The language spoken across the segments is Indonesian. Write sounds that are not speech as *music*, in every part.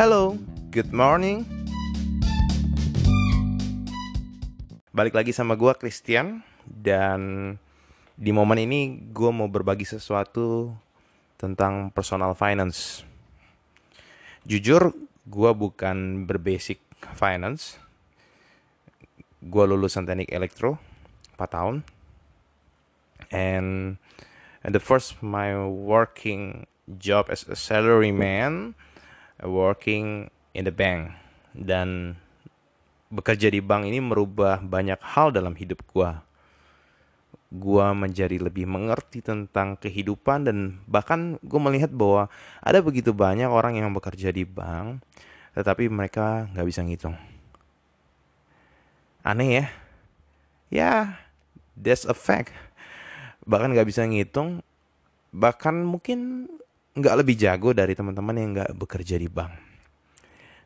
Hello, good morning. Balik lagi sama gue Christian dan di momen ini gue mau berbagi sesuatu tentang personal finance. Jujur, gue bukan berbasic finance. Gue lulusan teknik elektro 4 tahun. And, and the first my working job as a salaryman working in the bank dan bekerja di bank ini merubah banyak hal dalam hidup gua. Gua menjadi lebih mengerti tentang kehidupan dan bahkan gue melihat bahwa ada begitu banyak orang yang bekerja di bank tetapi mereka nggak bisa ngitung. Aneh ya? Ya, that's a fact. Bahkan nggak bisa ngitung, bahkan mungkin nggak lebih jago dari teman-teman yang nggak bekerja di bank.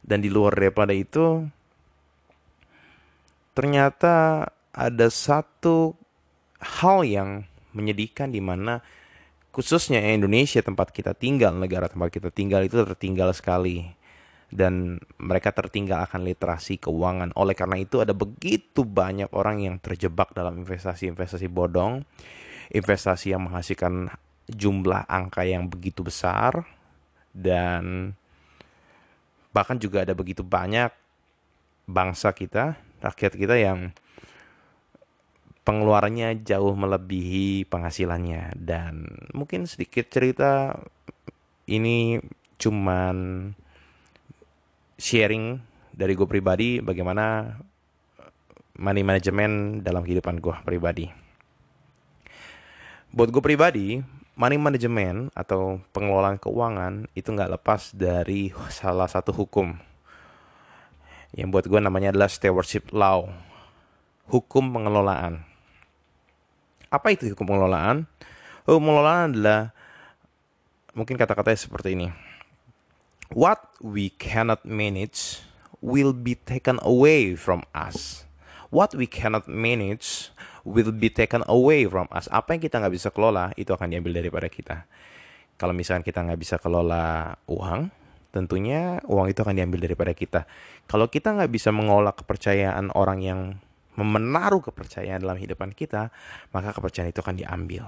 Dan di luar daripada itu, ternyata ada satu hal yang menyedihkan di mana khususnya Indonesia tempat kita tinggal, negara tempat kita tinggal itu tertinggal sekali. Dan mereka tertinggal akan literasi keuangan. Oleh karena itu ada begitu banyak orang yang terjebak dalam investasi-investasi bodong. Investasi yang menghasilkan jumlah angka yang begitu besar dan bahkan juga ada begitu banyak bangsa kita, rakyat kita yang pengeluarannya jauh melebihi penghasilannya dan mungkin sedikit cerita ini cuman sharing dari gue pribadi bagaimana money management dalam kehidupan gue pribadi. Buat gue pribadi, money management atau pengelolaan keuangan itu nggak lepas dari salah satu hukum. Yang buat gue namanya adalah stewardship law hukum pengelolaan. Apa itu hukum pengelolaan? Hukum pengelolaan adalah mungkin kata-katanya seperti ini. What we cannot manage will be taken away from us. What we cannot manage will be taken away from us. Apa yang kita nggak bisa kelola itu akan diambil daripada kita. Kalau misalkan kita nggak bisa kelola uang, tentunya uang itu akan diambil daripada kita. Kalau kita nggak bisa mengolah kepercayaan orang yang memenaruh kepercayaan dalam hidupan kita, maka kepercayaan itu akan diambil.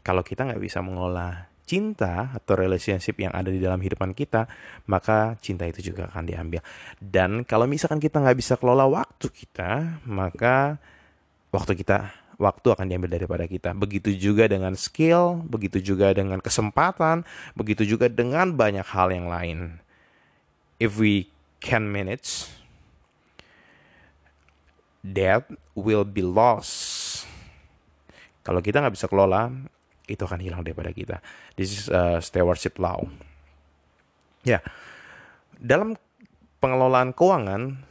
Kalau kita nggak bisa mengolah cinta atau relationship yang ada di dalam hidupan kita, maka cinta itu juga akan diambil. Dan kalau misalkan kita nggak bisa kelola waktu kita, maka waktu kita waktu akan diambil daripada kita. Begitu juga dengan skill, begitu juga dengan kesempatan, begitu juga dengan banyak hal yang lain. If we can manage, that will be lost. Kalau kita nggak bisa kelola, itu akan hilang daripada kita. This is a stewardship law. Ya, dalam pengelolaan keuangan,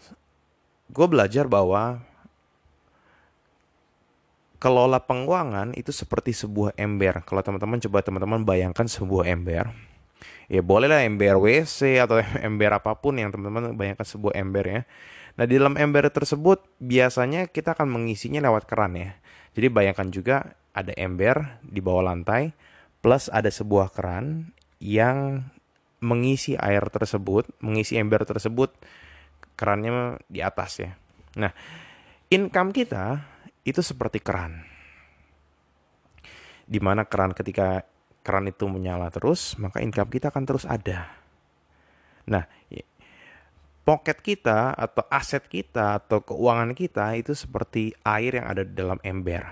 gue belajar bahwa kelola penguangan itu seperti sebuah ember. Kalau teman-teman coba teman-teman bayangkan sebuah ember. Ya bolehlah ember WC atau *laughs* ember apa pun yang teman-teman bayangkan sebuah ember ya. Nah di dalam ember tersebut biasanya kita akan mengisinya lewat keran ya. Jadi bayangkan juga ada ember di bawah lantai plus ada sebuah keran yang mengisi air tersebut, mengisi ember tersebut kerannya di atas ya. Nah, income kita itu seperti keran. Di mana keran ketika keran itu menyala terus, maka income kita akan terus ada. Nah, pocket kita atau aset kita atau keuangan kita itu seperti air yang ada dalam ember.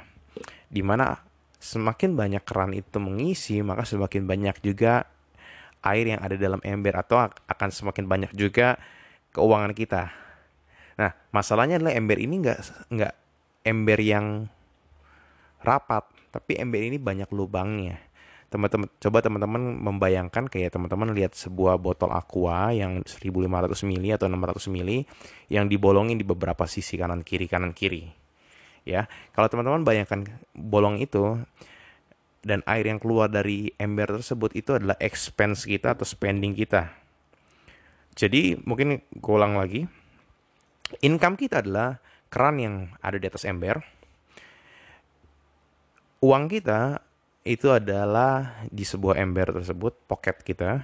Di mana semakin banyak keran itu mengisi, maka semakin banyak juga air yang ada dalam ember atau akan semakin banyak juga keuangan kita. Nah, masalahnya adalah ember ini nggak nggak ember yang rapat, tapi ember ini banyak lubangnya. Teman-teman coba teman-teman membayangkan kayak teman-teman lihat sebuah botol aqua yang 1500 ml atau 600 ml yang dibolongin di beberapa sisi kanan kiri kanan kiri. Ya, kalau teman-teman bayangkan bolong itu dan air yang keluar dari ember tersebut itu adalah expense kita atau spending kita. Jadi mungkin gue lagi. Income kita adalah keran yang ada di atas ember. Uang kita itu adalah di sebuah ember tersebut, pocket kita.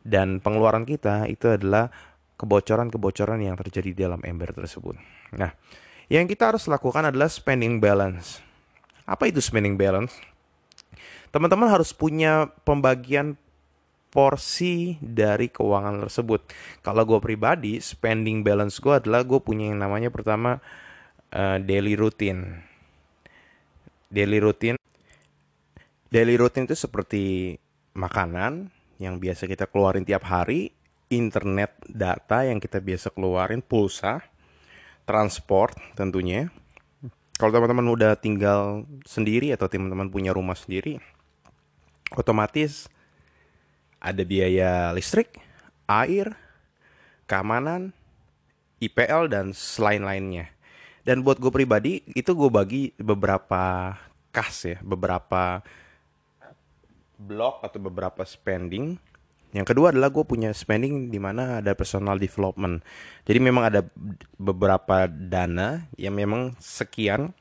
dan pengeluaran kita itu adalah kebocoran-kebocoran yang terjadi di dalam ember tersebut. Nah, yang kita harus lakukan adalah spending balance. Apa itu spending balance? Teman-teman harus punya pembagian porsi dari keuangan tersebut. Kalau gue pribadi, spending balance gue adalah gue punya yang namanya pertama uh, daily routine. Daily routine. Daily routine itu seperti makanan yang biasa kita keluarin tiap hari internet data yang kita biasa keluarin, pulsa, transport tentunya. Kalau teman-teman udah tinggal sendiri atau teman-teman punya rumah sendiri, otomatis ada biaya listrik, air, keamanan, IPL dan selain lainnya. Dan buat gue pribadi itu gue bagi beberapa kas ya, beberapa blok atau beberapa spending yang kedua adalah gue punya spending di mana ada personal development. Jadi memang ada beberapa dana yang memang sekian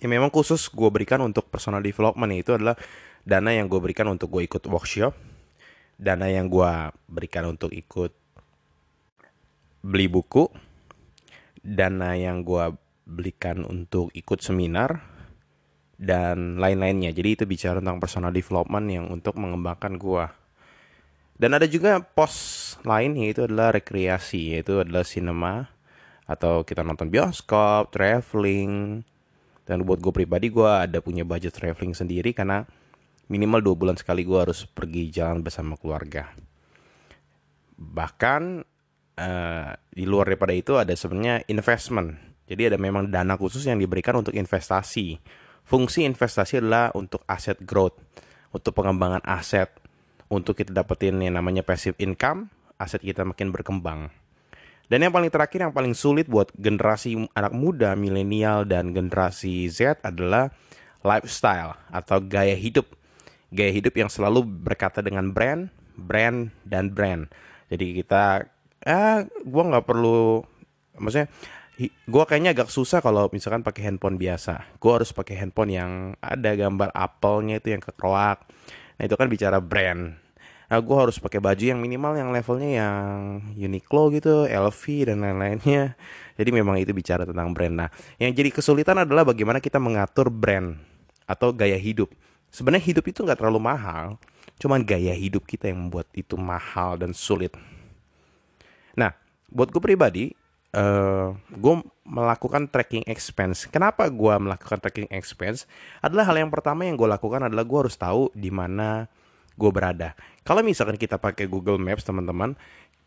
yang memang khusus gue berikan untuk personal development itu adalah dana yang gue berikan untuk gue ikut workshop, dana yang gue berikan untuk ikut beli buku, dana yang gue belikan untuk ikut seminar, dan lain-lainnya. Jadi itu bicara tentang personal development yang untuk mengembangkan gue. Dan ada juga pos lain yaitu adalah rekreasi, yaitu adalah cinema atau kita nonton bioskop, traveling. Dan buat gue pribadi gue ada punya budget traveling sendiri karena minimal dua bulan sekali gue harus pergi jalan bersama keluarga. Bahkan uh, di luar daripada itu ada sebenarnya investment. Jadi ada memang dana khusus yang diberikan untuk investasi. Fungsi investasi adalah untuk aset growth, untuk pengembangan aset untuk kita dapetin yang namanya passive income, aset kita makin berkembang. Dan yang paling terakhir, yang paling sulit buat generasi anak muda, milenial, dan generasi Z adalah lifestyle atau gaya hidup. Gaya hidup yang selalu berkata dengan brand, brand, dan brand. Jadi kita, ah, gue nggak perlu, maksudnya, gue kayaknya agak susah kalau misalkan pakai handphone biasa. Gue harus pakai handphone yang ada gambar apelnya itu yang kekroak Nah itu kan bicara brand. Nah gue harus pakai baju yang minimal yang levelnya yang Uniqlo gitu, LV dan lain-lainnya. *laughs* Jadi memang itu bicara tentang brand. Nah yang jadi kesulitan adalah bagaimana kita mengatur brand atau gaya hidup. Sebenarnya hidup itu nggak terlalu mahal, cuman gaya hidup kita yang membuat itu mahal dan sulit. Nah, buat gue pribadi, uh, eh, gue melakukan tracking expense. Kenapa gue melakukan tracking expense? Adalah hal yang pertama yang gue lakukan adalah gue harus tahu di mana gue berada. Kalau misalkan kita pakai Google Maps teman-teman,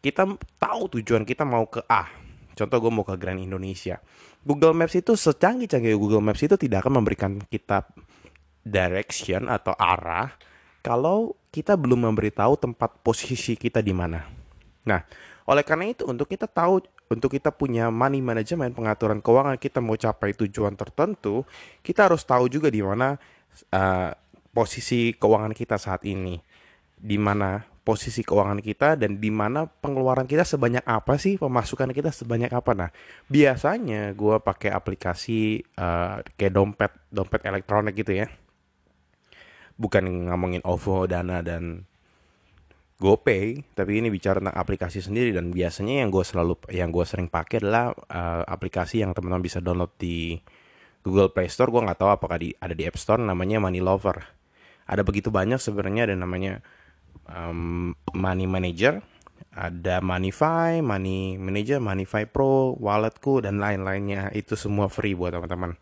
kita tahu tujuan kita mau ke A. Contoh gue mau ke Grand Indonesia. Google Maps itu secanggih-canggih Google Maps itu tidak akan memberikan kita direction atau arah kalau kita belum memberitahu tempat posisi kita di mana. Nah, oleh karena itu untuk kita tahu untuk kita punya money management, pengaturan keuangan kita mau capai tujuan tertentu, kita harus tahu juga di mana uh, posisi keuangan kita saat ini. Di mana posisi keuangan kita dan di mana pengeluaran kita sebanyak apa sih, pemasukan kita sebanyak apa. Nah, biasanya gue pakai aplikasi uh, kayak dompet, dompet elektronik gitu ya. Bukan ngomongin OVO, Dana dan GoPay, tapi ini bicara tentang aplikasi sendiri dan biasanya yang gue selalu yang gue sering pakai adalah uh, aplikasi yang teman-teman bisa download di Google Play Store. Gue nggak tahu apakah di, ada di App Store namanya Money Lover. Ada begitu banyak sebenarnya ada namanya um, Money Manager, ada Moneyfy, Money Manager, Moneyfy Pro, Walletku dan lain-lainnya. Itu semua free buat teman-teman.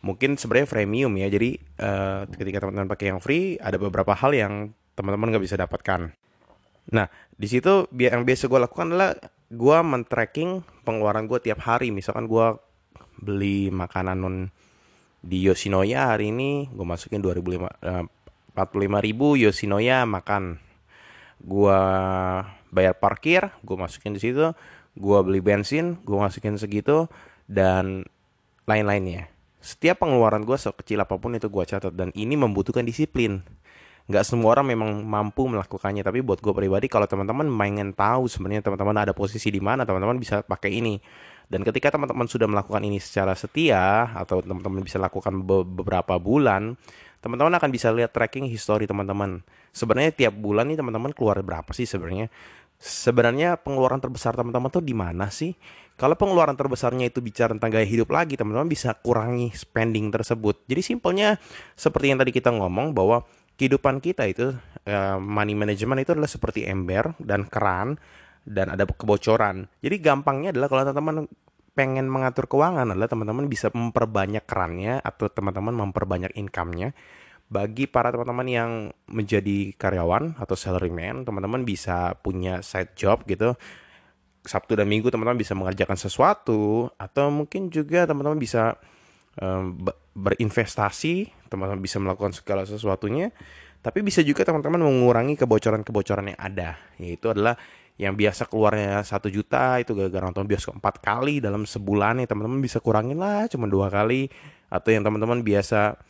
Mungkin sebenarnya premium ya. Jadi uh, ketika teman-teman pakai yang free, ada beberapa hal yang teman-teman nggak bisa dapatkan. Nah, di situ yang biasa gue lakukan adalah gue men-tracking pengeluaran gue tiap hari. Misalkan gue beli makanan non di Yoshinoya hari ini gue masukin 2005 45 ribu Yoshinoya makan gue bayar parkir gue masukin di situ gue beli bensin gue masukin segitu dan lain-lainnya setiap pengeluaran gue sekecil apa pun itu gue catat dan ini membutuhkan disiplin nggak semua orang memang mampu melakukannya tapi buat gue pribadi kalau teman-teman pengen tahu sebenarnya teman-teman ada posisi di mana teman-teman bisa pakai ini Dan ketika teman-teman sudah melakukan ini secara setia atau teman-teman bisa lakukan be beberapa bulan, teman-teman akan bisa lihat tracking history teman-teman. Sebenarnya tiap bulan nih teman-teman keluar berapa sih sebenarnya? Sebenarnya pengeluaran terbesar teman-teman tuh di mana sih? Kalau pengeluaran terbesarnya itu bicara tentang gaya hidup lagi, teman-teman bisa kurangi spending tersebut. Jadi simpelnya seperti yang tadi kita ngomong bahwa kehidupan kita itu uh, money management itu adalah seperti ember dan keran dan ada kebocoran. Jadi gampangnya adalah kalau teman-teman pengen mengatur keuangan adalah teman-teman bisa memperbanyak kerannya atau teman-teman memperbanyak income-nya. Bagi para teman-teman yang menjadi karyawan atau salaryman, teman-teman bisa punya side job gitu Sabtu dan Minggu teman-teman bisa mengerjakan sesuatu atau mungkin juga teman-teman bisa um, berinvestasi, teman-teman bisa melakukan segala sesuatunya. Tapi bisa juga teman-teman mengurangi kebocoran-kebocoran yang ada, yaitu adalah yang biasa keluarnya satu juta itu gara-gara nonton bioskop empat kali dalam sebulan nih teman-teman bisa kurangin lah cuma dua kali atau yang teman-teman biasa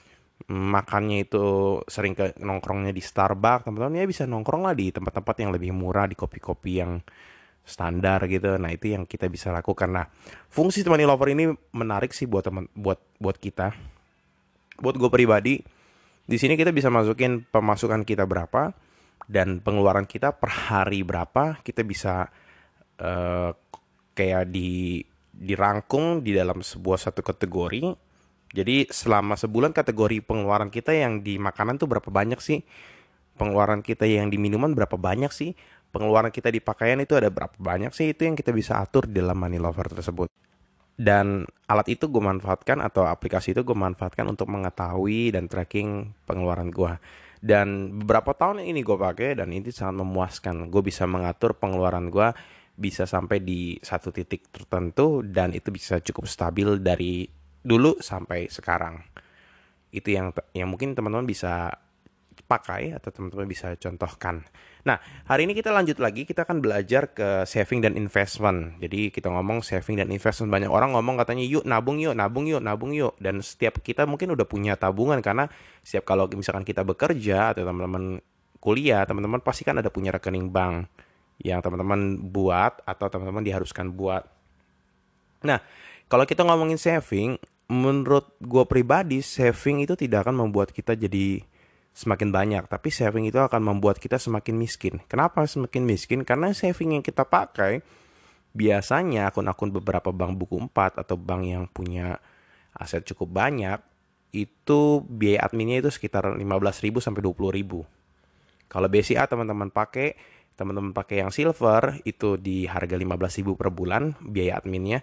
makannya itu sering ke nongkrongnya di Starbucks teman-teman ya bisa nongkrong lah di tempat-tempat yang lebih murah di kopi-kopi yang standar gitu. Nah, itu yang kita bisa lakukan. Nah, fungsi money lover ini menarik sih buat teman buat buat kita. Buat gue pribadi, di sini kita bisa masukin pemasukan kita berapa dan pengeluaran kita per hari berapa. Kita bisa uh, kayak di dirangkum di dalam sebuah satu kategori. Jadi selama sebulan kategori pengeluaran kita yang di makanan tuh berapa banyak sih? Pengeluaran kita yang di minuman berapa banyak sih? Pengeluaran kita di pakaian itu ada berapa banyak sih? Itu yang kita bisa atur di dalam money lover tersebut. Dan alat itu gue manfaatkan atau aplikasi itu gue manfaatkan untuk mengetahui dan tracking pengeluaran gue dan beberapa tahun ini gue pakai dan ini sangat memuaskan. Gue bisa mengatur pengeluaran gue bisa sampai di satu titik tertentu dan itu bisa cukup stabil dari dulu sampai sekarang. Itu yang yang mungkin teman-teman bisa pakai atau teman-teman bisa contohkan. Nah, hari ini kita lanjut lagi, kita akan belajar ke saving dan investment. Jadi kita ngomong saving dan investment. Banyak orang ngomong katanya yuk nabung yuk, nabung yuk, nabung yuk. Dan setiap kita mungkin udah punya tabungan karena setiap kalau misalkan kita bekerja atau teman-teman kuliah, teman-teman pasti kan ada punya rekening bank yang teman-teman buat atau teman-teman diharuskan buat. Nah, kalau kita ngomongin saving, menurut gue pribadi saving itu tidak akan membuat kita jadi semakin banyak, tapi saving itu akan membuat kita semakin miskin. Kenapa semakin miskin? Karena saving yang kita pakai biasanya akun-akun beberapa bank buku 4 atau bank yang punya aset cukup banyak itu biaya adminnya itu sekitar 15.000 sampai 20.000. Kalau BCA teman-teman pakai, teman-teman pakai yang silver itu di harga 15.000 per bulan biaya adminnya.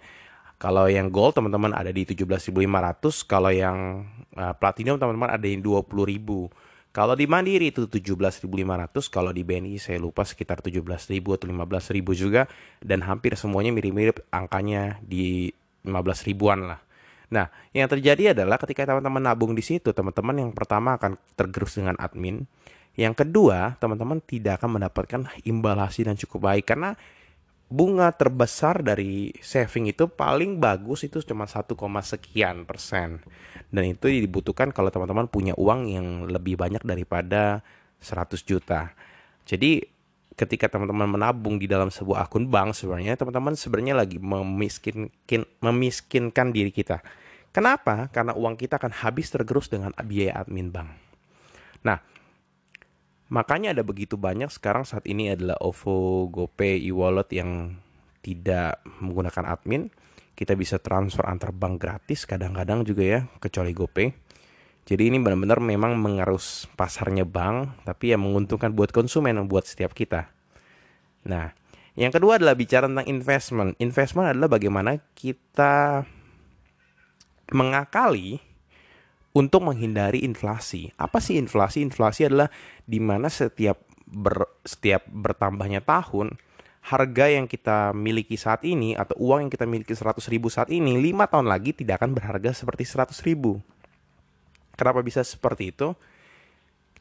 Kalau yang gold teman-teman ada di 17.500, kalau yang uh, platinum teman-teman ada di 20.000. Kalau di Mandiri itu 17.500, kalau di BNI saya lupa sekitar 17.000 atau 15.000 juga dan hampir semuanya mirip-mirip angkanya di 15 ribuan lah. Nah, yang terjadi adalah ketika teman-teman nabung di situ, teman-teman yang pertama akan tergerus dengan admin. Yang kedua, teman-teman tidak akan mendapatkan imbal hasil yang cukup baik karena bunga terbesar dari saving itu paling bagus itu cuma 1, sekian persen. Dan itu dibutuhkan kalau teman-teman punya uang yang lebih banyak daripada 100 juta. Jadi ketika teman-teman menabung di dalam sebuah akun bank sebenarnya teman-teman sebenarnya lagi memiskinkan memiskinkan diri kita. Kenapa? Karena uang kita akan habis tergerus dengan biaya admin bank. Nah, Makanya ada begitu banyak sekarang saat ini adalah OVO, GoPay, e-wallet yang tidak menggunakan admin. Kita bisa transfer antar bank gratis kadang-kadang juga ya, kecuali GoPay. Jadi ini benar-benar memang mengerus pasarnya bank, tapi yang menguntungkan buat konsumen, buat setiap kita. Nah, yang kedua adalah bicara tentang investment. Investment adalah bagaimana kita mengakali untuk menghindari inflasi. Apa sih inflasi? Inflasi adalah di mana setiap ber, setiap bertambahnya tahun harga yang kita miliki saat ini atau uang yang kita miliki 100 ribu saat ini lima tahun lagi tidak akan berharga seperti 100 ribu. Kenapa bisa seperti itu?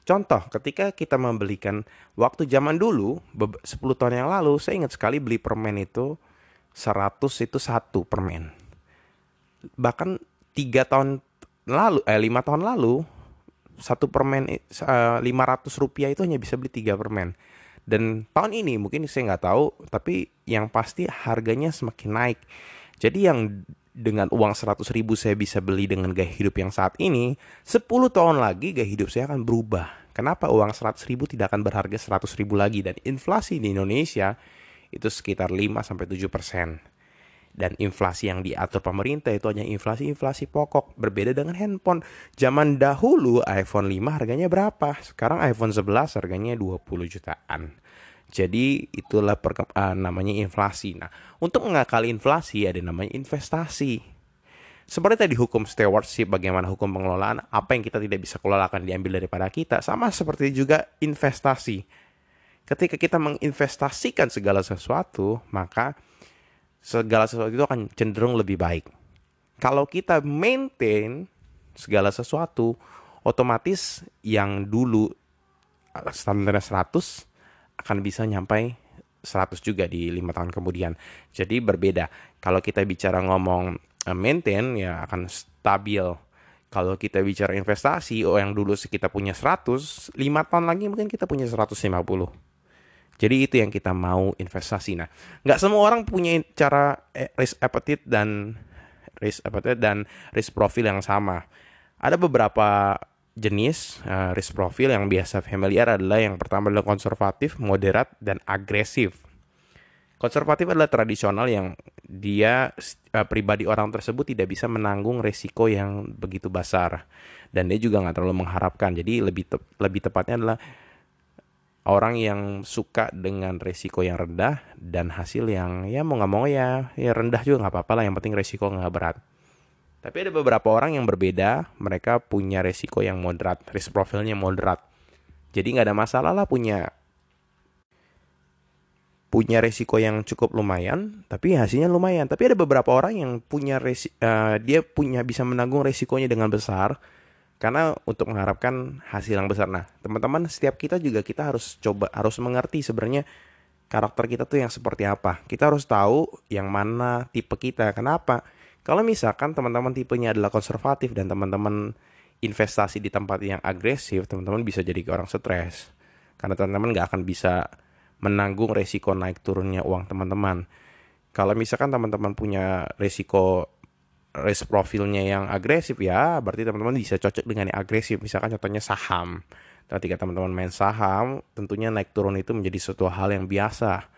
Contoh, ketika kita membelikan waktu zaman dulu 10 tahun yang lalu saya ingat sekali beli permen itu 100 itu satu permen. Bahkan tiga tahun lalu eh lima tahun lalu satu permen eh, lima ratus rupiah itu hanya bisa beli tiga permen dan tahun ini mungkin saya nggak tahu tapi yang pasti harganya semakin naik Jadi yang dengan uang 100 ribu saya bisa beli dengan gaya hidup yang saat ini, 10 tahun lagi gaya hidup saya akan berubah. Kenapa uang 100 ribu tidak akan berharga 100 ribu lagi? Dan inflasi di Indonesia itu sekitar 5-7 persen. Dan inflasi yang diatur pemerintah itu hanya inflasi-inflasi pokok. Berbeda dengan handphone. Zaman dahulu iPhone 5 harganya berapa? Sekarang iPhone 11 harganya 20 jutaan. Jadi itulah per, uh, namanya inflasi. Nah, untuk mengakali inflasi ada namanya investasi. Seperti tadi hukum stewardship, bagaimana hukum pengelolaan, apa yang kita tidak bisa kelola akan diambil daripada kita. Sama seperti juga investasi. Ketika kita menginvestasikan segala sesuatu, maka segala sesuatu itu akan cenderung lebih baik. Kalau kita maintain segala sesuatu, otomatis yang dulu standarnya 100 akan bisa nyampai 100 juga di lima tahun kemudian. Jadi berbeda. Kalau kita bicara ngomong uh, maintain ya akan stabil. Kalau kita bicara investasi, oh yang dulu kita punya 100, 5 tahun lagi mungkin kita punya 150. Jadi itu yang kita mau investasi. Nah, nggak semua orang punya cara eh, risk appetite dan risk appetite dan risk profile yang sama. Ada beberapa jenis uh, risk profile yang biasa familiar adalah yang pertama adalah konservatif, moderat, dan agresif. Konservatif adalah tradisional yang dia uh, pribadi orang tersebut tidak bisa menanggung resiko yang begitu besar dan dia juga nggak terlalu mengharapkan. Jadi lebih te lebih tepatnya adalah orang yang suka dengan resiko yang rendah dan hasil yang ya mau nggak mau ya ya rendah juga nggak apa-apa lah. Yang penting resiko nggak berat. Tapi ada beberapa orang yang berbeda, mereka punya resiko yang moderat, risk profilnya moderat. Jadi nggak ada masalah lah punya punya resiko yang cukup lumayan, tapi hasilnya lumayan. Tapi ada beberapa orang yang punya resi, uh, dia punya bisa menanggung resikonya dengan besar karena untuk mengharapkan hasil yang besar. Nah, teman-teman, setiap kita juga kita harus coba harus mengerti sebenarnya karakter kita tuh yang seperti apa. Kita harus tahu yang mana tipe kita. Kenapa? Kalau misalkan teman-teman tipenya adalah konservatif dan teman-teman investasi di tempat yang agresif, teman-teman bisa jadi orang stres. Karena teman-teman nggak akan bisa menanggung resiko naik turunnya uang teman-teman. Kalau misalkan teman-teman punya resiko risk profilnya yang agresif ya, berarti teman-teman bisa cocok dengan yang agresif. Misalkan contohnya saham. Ketika teman-teman main saham, tentunya naik turun itu menjadi suatu hal yang biasa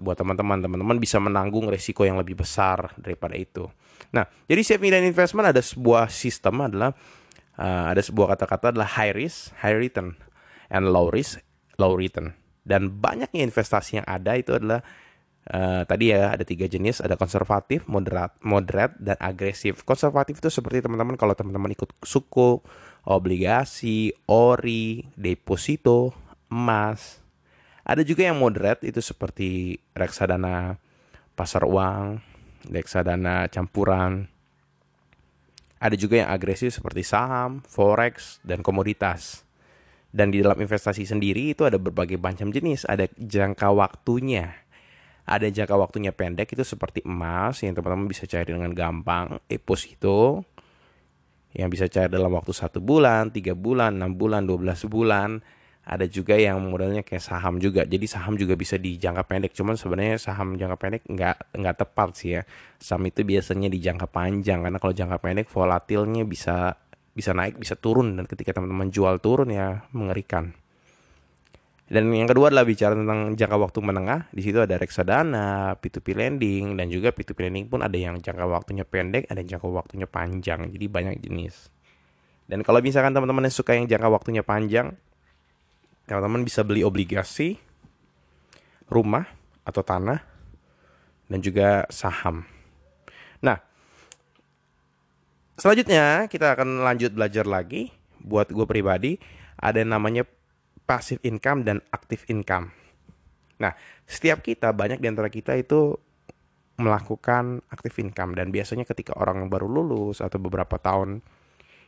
buat teman-teman. Teman-teman bisa menanggung resiko yang lebih besar daripada itu. Nah, jadi saving dan investment ada sebuah sistem adalah uh, ada sebuah kata-kata adalah high risk, high return, and low risk, low return. Dan banyaknya investasi yang ada itu adalah uh, tadi ya ada tiga jenis, ada konservatif, moderat, moderat, dan agresif. Konservatif itu seperti teman-teman kalau teman-teman ikut suku, obligasi, ori, deposito, emas. Ada juga yang moderat itu seperti reksadana pasar uang, reksadana campuran. Ada juga yang agresif seperti saham, forex, dan komoditas. Dan di dalam investasi sendiri itu ada berbagai macam jenis. Ada jangka waktunya. Ada jangka waktunya pendek itu seperti emas yang teman-teman bisa cari dengan gampang. Epos itu yang bisa cari dalam waktu satu bulan, tiga bulan, enam bulan, 12 bulan. Ada juga yang modelnya kayak saham juga. Jadi saham juga bisa di jangka pendek. Cuman sebenarnya saham jangka pendek nggak nggak tepat sih ya. Saham itu biasanya di jangka panjang. Karena kalau jangka pendek volatilnya bisa bisa naik bisa turun. Dan ketika teman-teman jual turun ya mengerikan dan yang kedua adalah bicara tentang jangka waktu menengah di situ ada reksadana P2P lending dan juga P2P lending pun ada yang jangka waktunya pendek ada yang jangka waktunya panjang jadi banyak jenis dan kalau misalkan teman-teman yang suka yang jangka waktunya panjang teman-teman bisa beli obligasi, rumah atau tanah, dan juga saham. Nah, selanjutnya kita akan lanjut belajar lagi. Buat gue pribadi, ada yang namanya passive income dan active income. Nah, setiap kita, banyak di antara kita itu melakukan active income. Dan biasanya ketika orang baru lulus atau beberapa tahun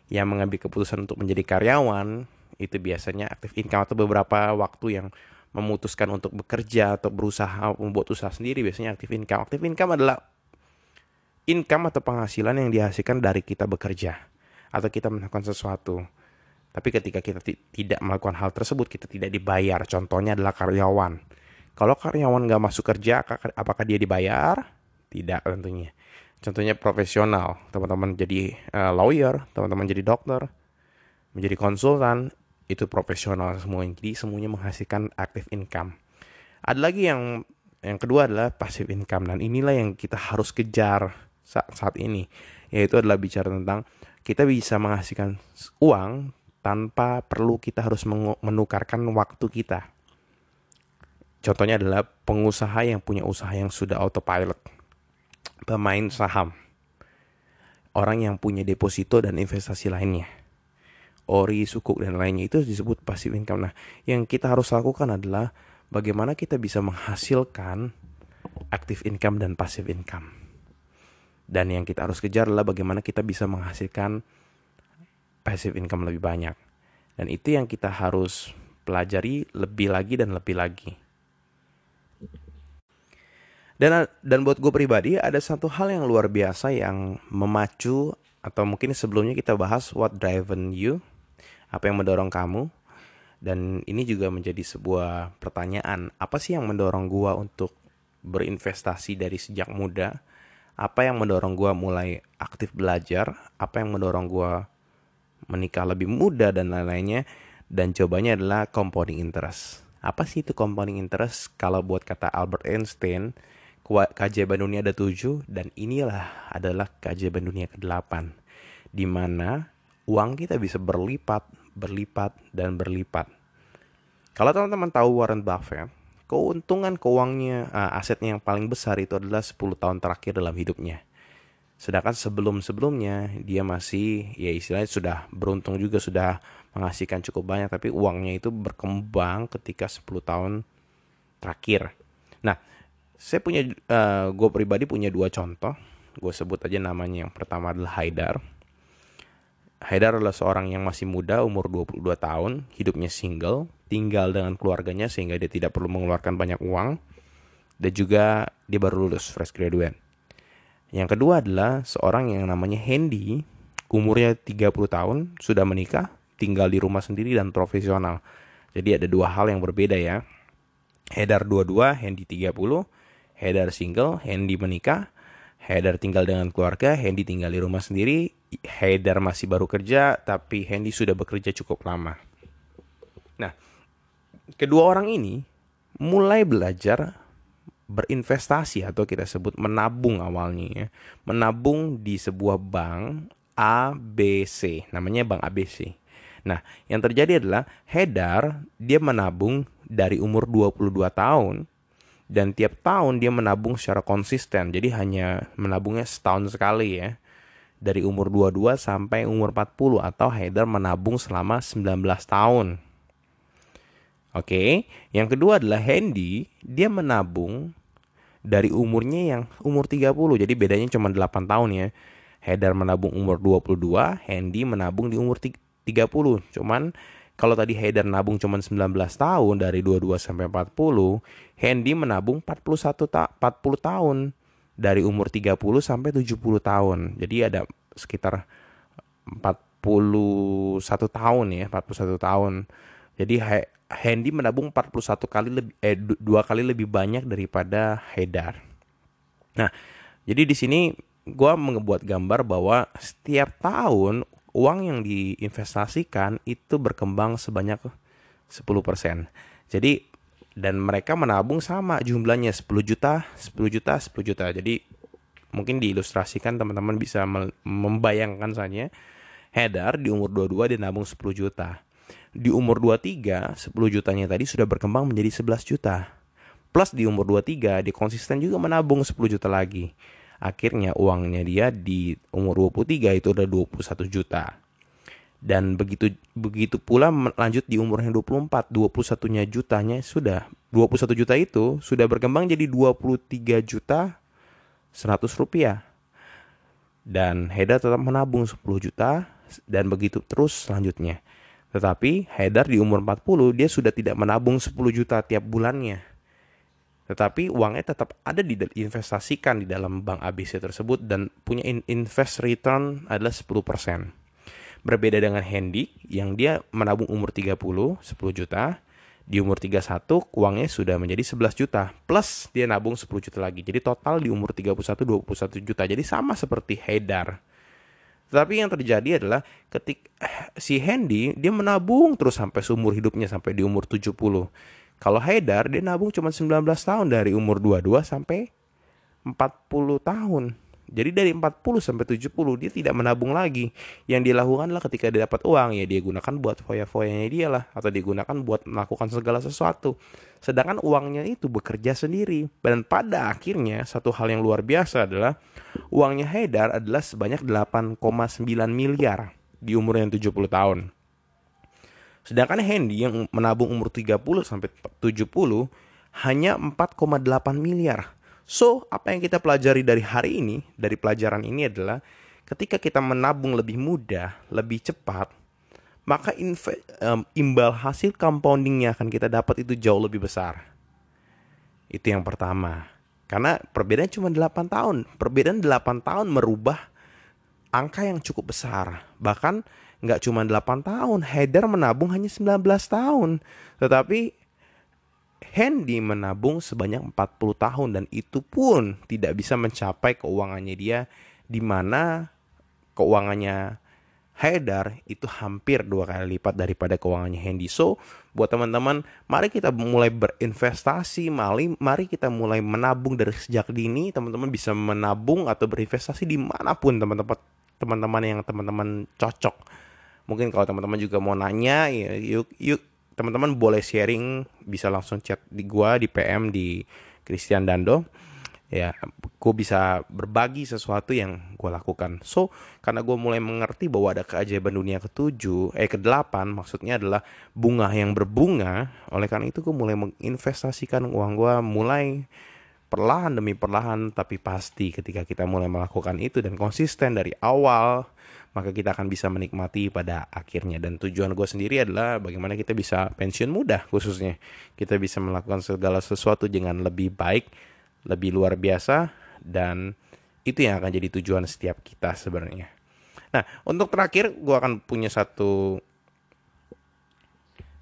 yang mengambil keputusan untuk menjadi karyawan, itu biasanya aktif income atau beberapa waktu yang memutuskan untuk bekerja atau berusaha membuat usaha sendiri biasanya aktif income. Aktif income adalah income atau penghasilan yang dihasilkan dari kita bekerja atau kita melakukan sesuatu. Tapi ketika kita tidak melakukan hal tersebut, kita tidak dibayar. Contohnya adalah karyawan. Kalau karyawan nggak masuk kerja, apakah dia dibayar? Tidak tentunya. contohnya profesional teman-teman jadi uh, lawyer teman-teman jadi dokter menjadi konsultan itu profesional semua jadi semuanya menghasilkan active income ada lagi yang yang kedua adalah passive income dan inilah yang kita harus kejar saat, saat ini yaitu adalah bicara tentang kita bisa menghasilkan uang tanpa perlu kita harus menukarkan waktu kita. Contohnya adalah pengusaha yang punya usaha yang sudah autopilot. Pemain saham. Orang yang punya deposito dan investasi lainnya. Ori, sukuk, dan lainnya itu disebut passive income. Nah, yang kita harus lakukan adalah bagaimana kita bisa menghasilkan active income dan passive income. Dan yang kita harus kejar adalah bagaimana kita bisa menghasilkan passive income lebih banyak. Dan itu yang kita harus pelajari lebih lagi dan lebih lagi. Dan dan buat gue pribadi ada satu hal yang luar biasa yang memacu atau mungkin sebelumnya kita bahas what driven you, apa yang mendorong kamu. Dan ini juga menjadi sebuah pertanyaan, apa sih yang mendorong gue untuk berinvestasi dari sejak muda? Apa yang mendorong gue mulai aktif belajar? Apa yang mendorong gue menikah lebih muda dan lain-lainnya. Dan cobanya adalah compounding interest. Apa sih itu compounding interest? Kalau buat kata Albert Einstein, keajaiban dunia ada tujuh dan inilah adalah keajaiban dunia ke-8 di mana uang kita bisa berlipat, berlipat dan berlipat. Kalau teman-teman tahu Warren Buffett, keuntungan keuangnya uh, asetnya yang paling besar itu adalah 10 tahun terakhir dalam hidupnya. Sedangkan sebelum-sebelumnya dia masih ya istilahnya sudah beruntung juga sudah menghasilkan cukup banyak tapi uangnya itu berkembang ketika 10 tahun terakhir. Nah, saya punya uh, eh, gue pribadi punya dua contoh. Gue sebut aja namanya yang pertama adalah Haidar. Haidar adalah seorang yang masih muda, umur 22 tahun, hidupnya single, tinggal dengan keluarganya sehingga dia tidak perlu mengeluarkan banyak uang. Dan juga dia baru lulus fresh graduate. Yang kedua adalah seorang yang namanya Hendy, umurnya 30 tahun, sudah menikah, tinggal di rumah sendiri dan profesional. Jadi ada dua hal yang berbeda ya. Hedar 22, Hendy 30, Hedar single, Hendy menikah, Hedar tinggal dengan keluarga, Hendy tinggal di rumah sendiri, Hedar masih baru kerja, tapi Hendy sudah bekerja cukup lama. Nah, kedua orang ini mulai belajar berinvestasi atau kita sebut menabung awalnya ya. Menabung di sebuah bank ABC, namanya bank ABC. Nah, yang terjadi adalah Hedar dia menabung dari umur 22 tahun dan tiap tahun dia menabung secara konsisten. Jadi hanya menabungnya setahun sekali ya. Dari umur 22 sampai umur 40 atau Hedar menabung selama 19 tahun. Oke, yang kedua adalah Hendy, dia menabung dari umurnya yang umur 30. Jadi bedanya cuma 8 tahun ya. Heather menabung umur 22, Handy menabung di umur 30. Cuman kalau tadi Heather nabung cuma 19 tahun dari 22 sampai 40, Handy menabung 41 ta 40 tahun dari umur 30 sampai 70 tahun. Jadi ada sekitar 41 tahun ya, 41 tahun. Jadi Handy menabung 41 kali lebih eh dua kali lebih banyak daripada Haidar. Nah, jadi di sini gue mengebuat gambar bahwa setiap tahun uang yang diinvestasikan itu berkembang sebanyak 10%. Jadi dan mereka menabung sama jumlahnya 10 juta, 10 juta, 10 juta. Jadi mungkin diilustrasikan teman-teman bisa membayangkan saja Hedar di umur 22 dia nabung 10 juta di umur 23 10 jutanya tadi sudah berkembang menjadi 11 juta. Plus di umur 23 dia konsisten juga menabung 10 juta lagi. Akhirnya uangnya dia di umur 23 itu udah 21 juta. Dan begitu begitu pula lanjut di umur yang 24, 21-nya jutanya sudah 21 juta itu sudah berkembang jadi 23 juta 100 rupiah. Dan Heda tetap menabung 10 juta dan begitu terus selanjutnya. Tetapi Haidar di umur 40 dia sudah tidak menabung 10 juta tiap bulannya. Tetapi uangnya tetap ada di investasikan di dalam bank ABC tersebut dan punya invest return adalah 10%. Berbeda dengan Handy yang dia menabung umur 30 10 juta Di umur 31 uangnya sudah menjadi 11 juta plus dia nabung 10 juta lagi. Jadi total di umur 31 21 juta. Jadi sama seperti Haidar. Tetapi yang terjadi adalah ketik si Hendy dia menabung terus sampai seumur hidupnya sampai di umur 70. Kalau Haidar dia nabung cuma 19 tahun dari umur 22 sampai 40 tahun. Jadi dari 40 sampai 70 dia tidak menabung lagi. Yang dia ketika dia dapat uang ya dia gunakan buat foya-foyanya dia lah atau digunakan buat melakukan segala sesuatu. Sedangkan uangnya itu bekerja sendiri. Dan pada akhirnya satu hal yang luar biasa adalah uangnya Haidar adalah sebanyak 8,9 miliar di umur yang 70 tahun. Sedangkan Hendy yang menabung umur 30 sampai 70 hanya 4,8 miliar. So, apa yang kita pelajari dari hari ini, dari pelajaran ini adalah ketika kita menabung lebih mudah, lebih cepat, maka um, imbal hasil compounding yang akan kita dapat itu jauh lebih besar. Itu yang pertama. Karena perbedaan cuma 8 tahun. Perbedaan 8 tahun merubah angka yang cukup besar. Bahkan nggak cuma 8 tahun, Heather menabung hanya 19 tahun. Tetapi Hendy menabung sebanyak 40 tahun dan itu pun tidak bisa mencapai keuangannya dia di mana keuangannya Haidar itu hampir dua kali lipat daripada keuangannya Hendy. So, buat teman-teman, mari kita mulai berinvestasi, mari, mari kita mulai menabung dari sejak dini. Teman-teman bisa menabung atau berinvestasi di mana pun teman-teman teman-teman yang teman-teman cocok. Mungkin kalau teman-teman juga mau nanya, ya, yuk, yuk teman-teman boleh sharing bisa langsung chat di gua di PM di Christian Dando. Ya gue bisa berbagi sesuatu yang gue lakukan. So karena gue mulai mengerti bahwa ada keajaiban dunia ketujuh eh kedelapan maksudnya adalah bunga yang berbunga oleh karena itu gue mulai menginvestasikan uang gue mulai perlahan demi perlahan tapi pasti ketika kita mulai melakukan itu dan konsisten dari awal maka kita akan bisa menikmati pada akhirnya. Dan tujuan gue sendiri adalah bagaimana kita bisa pensiun muda khususnya. Kita bisa melakukan segala sesuatu dengan lebih baik lebih luar biasa dan itu yang akan jadi tujuan setiap kita sebenarnya. Nah untuk terakhir gue akan punya satu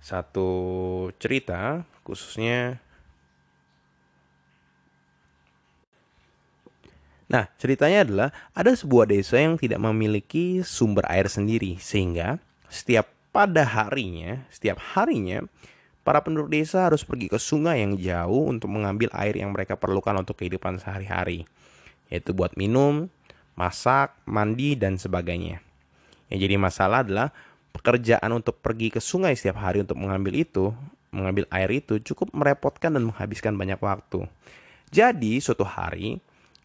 satu cerita khususnya Nah, ceritanya adalah ada sebuah desa yang tidak memiliki sumber air sendiri sehingga setiap pada harinya, setiap harinya para penduduk desa harus pergi ke sungai yang jauh untuk mengambil air yang mereka perlukan untuk kehidupan sehari-hari, yaitu buat minum, masak, mandi dan sebagainya. Yang jadi masalah adalah pekerjaan untuk pergi ke sungai setiap hari untuk mengambil itu, mengambil air itu cukup merepotkan dan menghabiskan banyak waktu. Jadi, suatu hari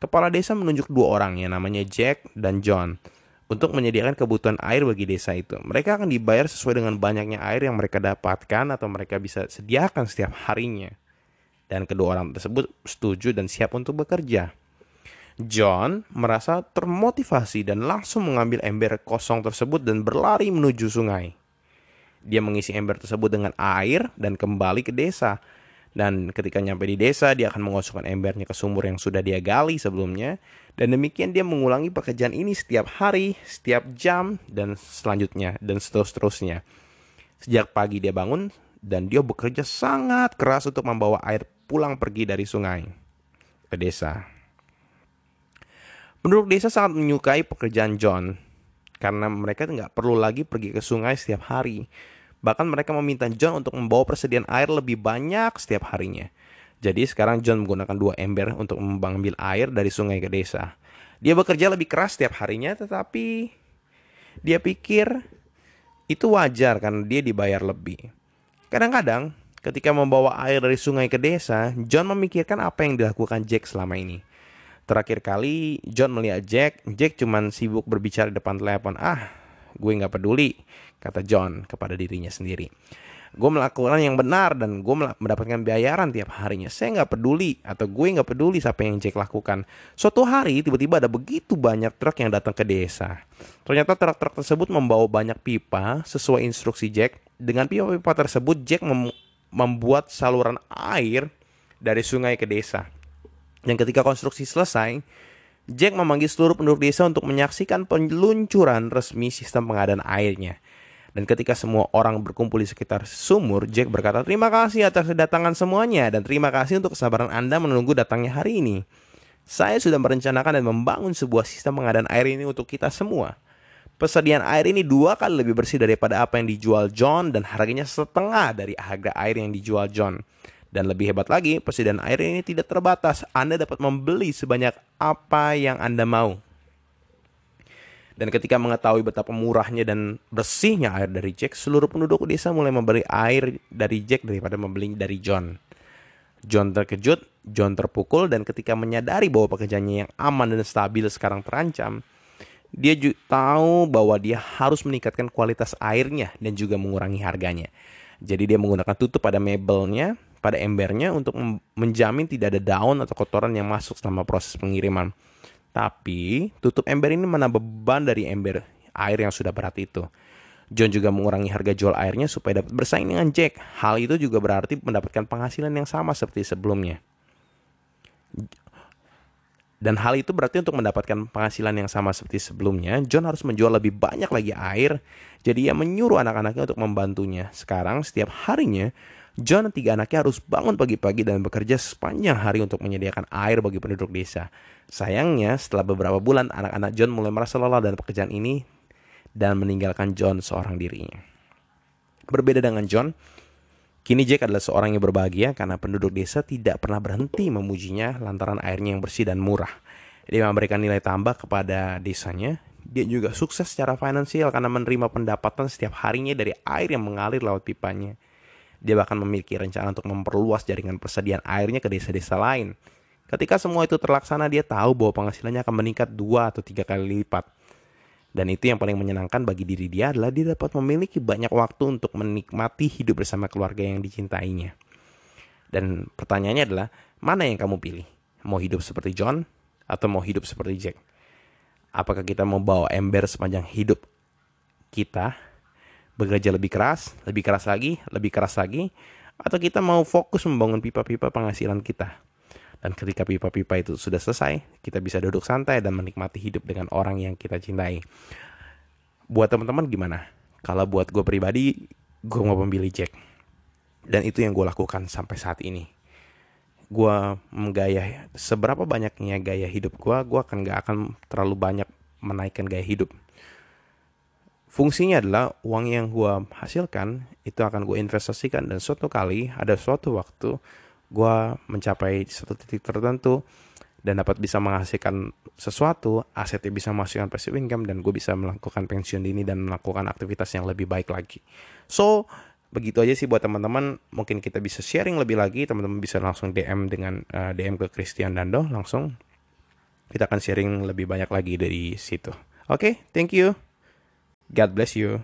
Kepala desa menunjuk dua orang yang namanya Jack dan John untuk menyediakan kebutuhan air bagi desa itu. Mereka akan dibayar sesuai dengan banyaknya air yang mereka dapatkan atau mereka bisa sediakan setiap harinya. Dan kedua orang tersebut setuju dan siap untuk bekerja. John merasa termotivasi dan langsung mengambil ember kosong tersebut dan berlari menuju sungai. Dia mengisi ember tersebut dengan air dan kembali ke desa dan ketika nyampe di desa, dia akan mengosongkan embernya ke sumur yang sudah dia gali sebelumnya. Dan demikian dia mengulangi pekerjaan ini setiap hari, setiap jam, dan selanjutnya, dan seterus-terusnya. Sejak pagi dia bangun, dan dia bekerja sangat keras untuk membawa air pulang pergi dari sungai ke desa. Penduduk desa sangat menyukai pekerjaan John, karena mereka nggak perlu lagi pergi ke sungai setiap hari Bahkan mereka meminta John untuk membawa persediaan air lebih banyak setiap harinya. Jadi sekarang John menggunakan dua ember untuk mengambil air dari sungai ke desa. Dia bekerja lebih keras setiap harinya tetapi dia pikir itu wajar karena dia dibayar lebih. Kadang-kadang ketika membawa air dari sungai ke desa, John memikirkan apa yang dilakukan Jack selama ini. Terakhir kali John melihat Jack, Jack cuman sibuk berbicara di depan telepon. Ah, gue nggak peduli kata John kepada dirinya sendiri. Gue melakukan yang benar dan gue mendapatkan bayaran tiap harinya. Saya nggak peduli atau gue nggak peduli siapa yang Jack lakukan. Suatu hari tiba-tiba ada begitu banyak truk yang datang ke desa. Ternyata truk-truk tersebut membawa banyak pipa sesuai instruksi Jack. Dengan pipa-pipa tersebut Jack mem membuat saluran air dari sungai ke desa. Dan ketika konstruksi selesai, Jack memanggil seluruh penduduk desa untuk menyaksikan peluncuran resmi sistem pengadaan airnya. Dan ketika semua orang berkumpul di sekitar sumur, Jack berkata, "Terima kasih atas kedatangan semuanya dan terima kasih untuk kesabaran Anda menunggu datangnya hari ini. Saya sudah merencanakan dan membangun sebuah sistem pengadaan air ini untuk kita semua. Persediaan air ini dua kali lebih bersih daripada apa yang dijual John dan harganya setengah dari harga air yang dijual John. Dan lebih hebat lagi, persediaan air ini tidak terbatas. Anda dapat membeli sebanyak apa yang Anda mau. Dan ketika mengetahui betapa murahnya dan bersihnya air dari Jack, seluruh penduduk desa mulai membeli air dari Jack daripada membeli dari John. John terkejut, John terpukul, dan ketika menyadari bahwa pekerjaannya yang aman dan stabil sekarang terancam, dia juga tahu bahwa dia harus meningkatkan kualitas airnya dan juga mengurangi harganya. Jadi dia menggunakan tutup pada mebelnya, pada embernya untuk menjamin tidak ada daun atau kotoran yang masuk selama proses pengiriman. Tapi tutup ember ini menambah beban dari ember air yang sudah berat itu. John juga mengurangi harga jual airnya supaya dapat bersaing dengan Jack. Hal itu juga berarti mendapatkan penghasilan yang sama seperti sebelumnya. Dan hal itu berarti untuk mendapatkan penghasilan yang sama seperti sebelumnya, John harus menjual lebih banyak lagi air. Jadi ia menyuruh anak-anaknya untuk membantunya. Sekarang setiap harinya, John dan tiga anaknya harus bangun pagi-pagi dan bekerja sepanjang hari untuk menyediakan air bagi penduduk desa. Sayangnya, setelah beberapa bulan, anak-anak John mulai merasa lelah dengan pekerjaan ini dan meninggalkan John seorang dirinya. Berbeda dengan John, Kini Jack adalah seorang yang berbahagia karena penduduk desa tidak pernah berhenti memujinya lantaran airnya yang bersih dan murah. Dia memberikan nilai tambah kepada desanya. Dia juga sukses secara finansial karena menerima pendapatan setiap harinya dari air yang mengalir lewat pipanya. Dia bahkan memiliki rencana untuk memperluas jaringan persediaan airnya ke desa-desa lain. Ketika semua itu terlaksana, dia tahu bahwa penghasilannya akan meningkat dua atau tiga kali lipat. Dan itu yang paling menyenangkan bagi diri dia adalah dia dapat memiliki banyak waktu untuk menikmati hidup bersama keluarga yang dicintainya. Dan pertanyaannya adalah, mana yang kamu pilih? Mau hidup seperti John atau mau hidup seperti Jack? Apakah kita mau bawa ember sepanjang hidup kita, bekerja lebih keras, lebih keras lagi, lebih keras lagi, atau kita mau fokus membangun pipa-pipa penghasilan kita? Dan ketika pipa-pipa itu sudah selesai, kita bisa duduk santai dan menikmati hidup dengan orang yang kita cintai. Buat teman-teman gimana? Kalau buat gue pribadi, gue mau memilih Jack. Dan itu yang gue lakukan sampai saat ini. Gue menggaya, seberapa banyaknya gaya hidup gue, gue akan gak akan terlalu banyak menaikkan gaya hidup. Fungsinya adalah uang yang gue hasilkan itu akan gue investasikan dan suatu kali ada suatu waktu gue mencapai satu titik tertentu dan dapat bisa menghasilkan sesuatu, asetnya bisa menghasilkan passive income dan gue bisa melakukan pensiun dini dan melakukan aktivitas yang lebih baik lagi. So, begitu aja sih buat teman-teman. Mungkin kita bisa sharing lebih lagi. Teman-teman bisa langsung DM dengan uh, eh, DM ke Christian Dando langsung. Kita akan sharing lebih banyak lagi dari situ. Oke, okay, thank you. God bless you.